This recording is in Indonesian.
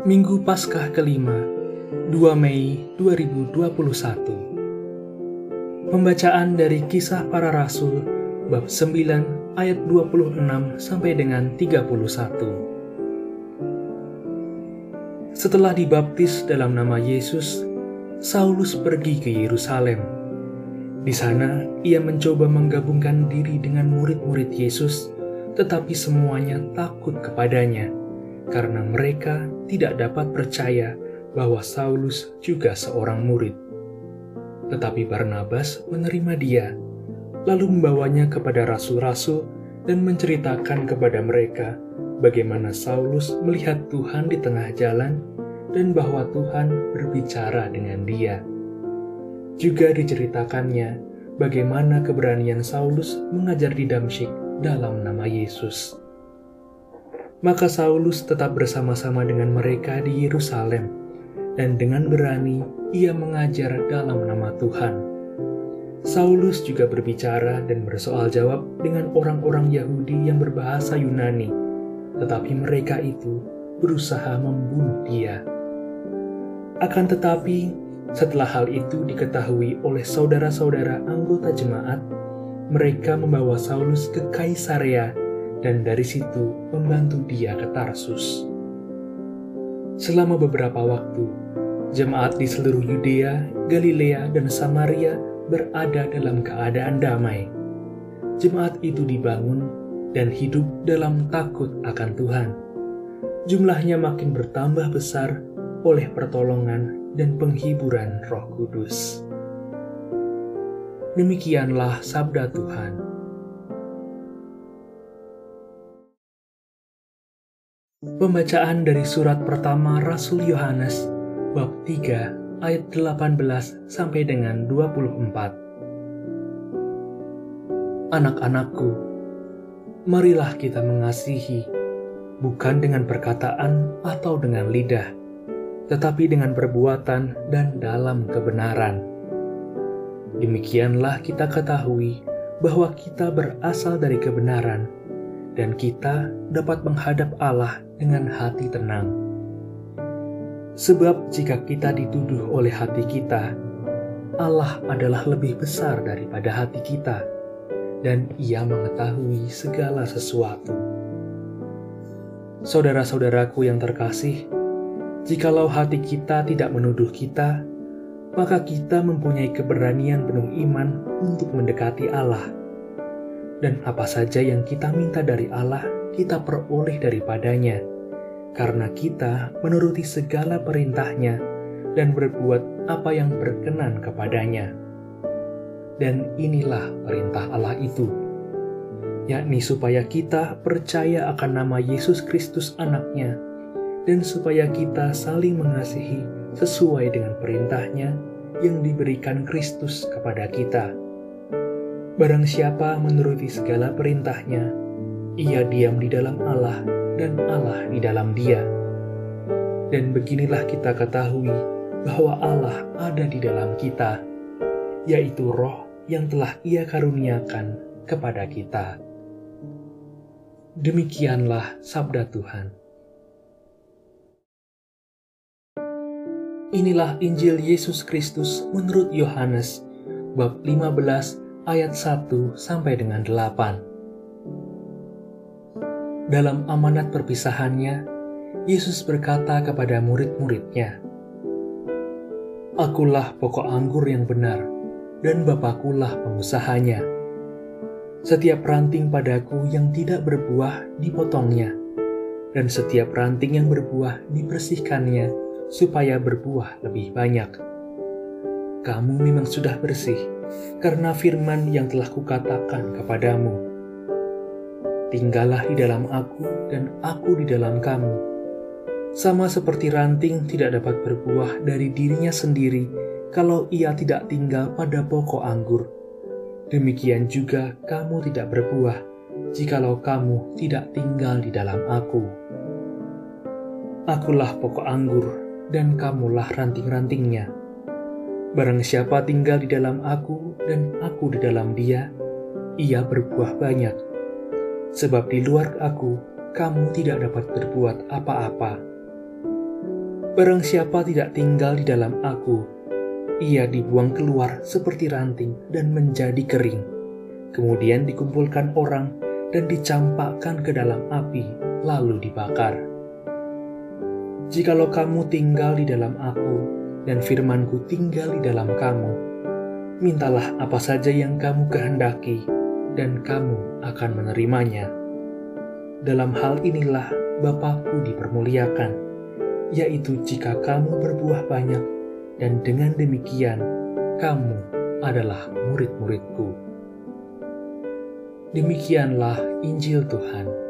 Minggu Paskah kelima, 2 Mei 2021. Pembacaan dari Kisah Para Rasul bab 9 ayat 26 sampai dengan 31. Setelah dibaptis dalam nama Yesus, Saulus pergi ke Yerusalem. Di sana ia mencoba menggabungkan diri dengan murid-murid Yesus, tetapi semuanya takut kepadanya karena mereka tidak dapat percaya bahwa Saulus juga seorang murid. Tetapi Barnabas menerima dia, lalu membawanya kepada rasul-rasul dan menceritakan kepada mereka bagaimana Saulus melihat Tuhan di tengah jalan dan bahwa Tuhan berbicara dengan dia. Juga diceritakannya bagaimana keberanian Saulus mengajar di Damsyik dalam nama Yesus. Maka Saulus tetap bersama-sama dengan mereka di Yerusalem, dan dengan berani ia mengajar dalam nama Tuhan. Saulus juga berbicara dan bersoal jawab dengan orang-orang Yahudi yang berbahasa Yunani, tetapi mereka itu berusaha membunuh dia. Akan tetapi, setelah hal itu diketahui oleh saudara-saudara anggota jemaat, mereka membawa Saulus ke Kaisarea dan dari situ membantu dia ke Tarsus. Selama beberapa waktu, jemaat di seluruh Yudea, Galilea, dan Samaria berada dalam keadaan damai. Jemaat itu dibangun dan hidup dalam takut akan Tuhan. Jumlahnya makin bertambah besar oleh pertolongan dan penghiburan Roh Kudus. Demikianlah sabda Tuhan. Pembacaan dari surat pertama Rasul Yohanes bab 3 ayat 18 sampai dengan 24. Anak-anakku, marilah kita mengasihi bukan dengan perkataan atau dengan lidah, tetapi dengan perbuatan dan dalam kebenaran. Demikianlah kita ketahui bahwa kita berasal dari kebenaran dan kita dapat menghadap Allah dengan hati tenang. Sebab jika kita dituduh oleh hati kita, Allah adalah lebih besar daripada hati kita, dan Ia mengetahui segala sesuatu. Saudara-saudaraku yang terkasih, jikalau hati kita tidak menuduh kita, maka kita mempunyai keberanian penuh iman untuk mendekati Allah. Dan apa saja yang kita minta dari Allah, kita peroleh daripadanya karena kita menuruti segala perintahnya dan berbuat apa yang berkenan kepadanya. Dan inilah perintah Allah itu, yakni supaya kita percaya akan nama Yesus Kristus anaknya, dan supaya kita saling mengasihi sesuai dengan perintahnya yang diberikan Kristus kepada kita. Barang siapa menuruti segala perintahnya, ia diam di dalam Allah dan Allah di dalam dia. Dan beginilah kita ketahui bahwa Allah ada di dalam kita, yaitu roh yang telah ia karuniakan kepada kita. Demikianlah sabda Tuhan. Inilah Injil Yesus Kristus menurut Yohanes bab 15 ayat 1 sampai dengan 8. Dalam amanat perpisahannya, Yesus berkata kepada murid-muridnya, Akulah pokok anggur yang benar, dan Bapakulah pengusahanya. Setiap ranting padaku yang tidak berbuah dipotongnya, dan setiap ranting yang berbuah dibersihkannya supaya berbuah lebih banyak. Kamu memang sudah bersih, karena firman yang telah kukatakan kepadamu Tinggallah di dalam aku dan aku di dalam kamu. Sama seperti ranting tidak dapat berbuah dari dirinya sendiri kalau ia tidak tinggal pada pokok anggur. Demikian juga kamu tidak berbuah jikalau kamu tidak tinggal di dalam aku. Akulah pokok anggur dan kamulah ranting-rantingnya. Barang siapa tinggal di dalam aku dan aku di dalam dia, ia berbuah banyak sebab di luar aku kamu tidak dapat berbuat apa-apa. Barang siapa tidak tinggal di dalam aku, ia dibuang keluar seperti ranting dan menjadi kering. Kemudian dikumpulkan orang dan dicampakkan ke dalam api, lalu dibakar. Jikalau kamu tinggal di dalam aku, dan firmanku tinggal di dalam kamu, mintalah apa saja yang kamu kehendaki, dan kamu akan menerimanya. Dalam hal inilah Bapakku dipermuliakan, yaitu jika kamu berbuah banyak, dan dengan demikian kamu adalah murid-muridku. Demikianlah Injil Tuhan.